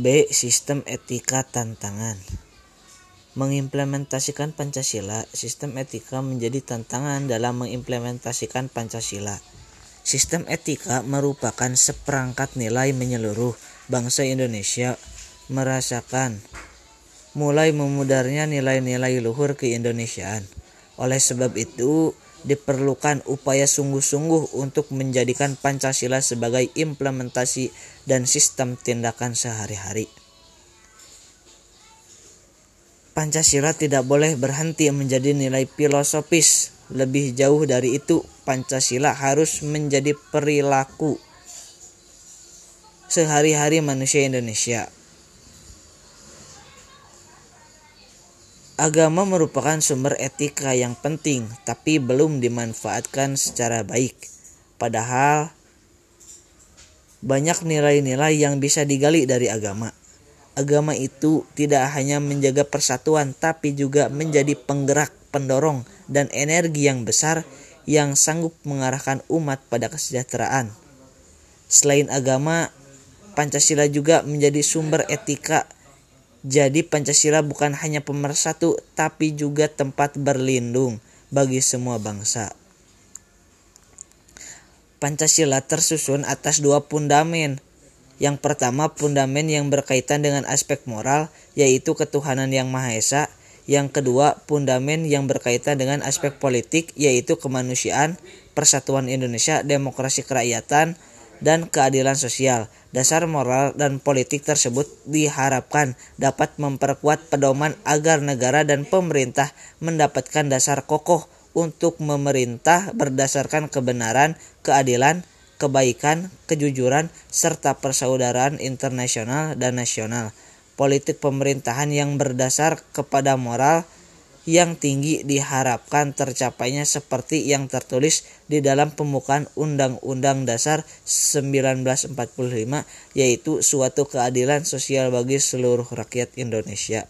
B. Sistem etika tantangan Mengimplementasikan Pancasila, sistem etika menjadi tantangan dalam mengimplementasikan Pancasila. Sistem etika merupakan seperangkat nilai menyeluruh bangsa Indonesia merasakan mulai memudarnya nilai-nilai luhur keindonesiaan. Oleh sebab itu, diperlukan upaya sungguh-sungguh untuk menjadikan Pancasila sebagai implementasi dan sistem tindakan sehari-hari. Pancasila tidak boleh berhenti menjadi nilai filosofis. Lebih jauh dari itu, Pancasila harus menjadi perilaku sehari-hari manusia Indonesia. Agama merupakan sumber etika yang penting, tapi belum dimanfaatkan secara baik. Padahal banyak nilai-nilai yang bisa digali dari agama agama itu tidak hanya menjaga persatuan tapi juga menjadi penggerak, pendorong, dan energi yang besar yang sanggup mengarahkan umat pada kesejahteraan. Selain agama, Pancasila juga menjadi sumber etika. Jadi Pancasila bukan hanya pemersatu tapi juga tempat berlindung bagi semua bangsa. Pancasila tersusun atas dua pundamen, yang pertama, fundamen yang berkaitan dengan aspek moral, yaitu ketuhanan yang Maha Esa. Yang kedua, fundamen yang berkaitan dengan aspek politik, yaitu kemanusiaan, persatuan Indonesia, demokrasi kerakyatan, dan keadilan sosial. Dasar moral dan politik tersebut diharapkan dapat memperkuat pedoman agar negara dan pemerintah mendapatkan dasar kokoh untuk memerintah berdasarkan kebenaran, keadilan, kebaikan, kejujuran, serta persaudaraan internasional dan nasional. Politik pemerintahan yang berdasar kepada moral yang tinggi diharapkan tercapainya seperti yang tertulis di dalam pembukaan Undang-Undang Dasar 1945 yaitu suatu keadilan sosial bagi seluruh rakyat Indonesia.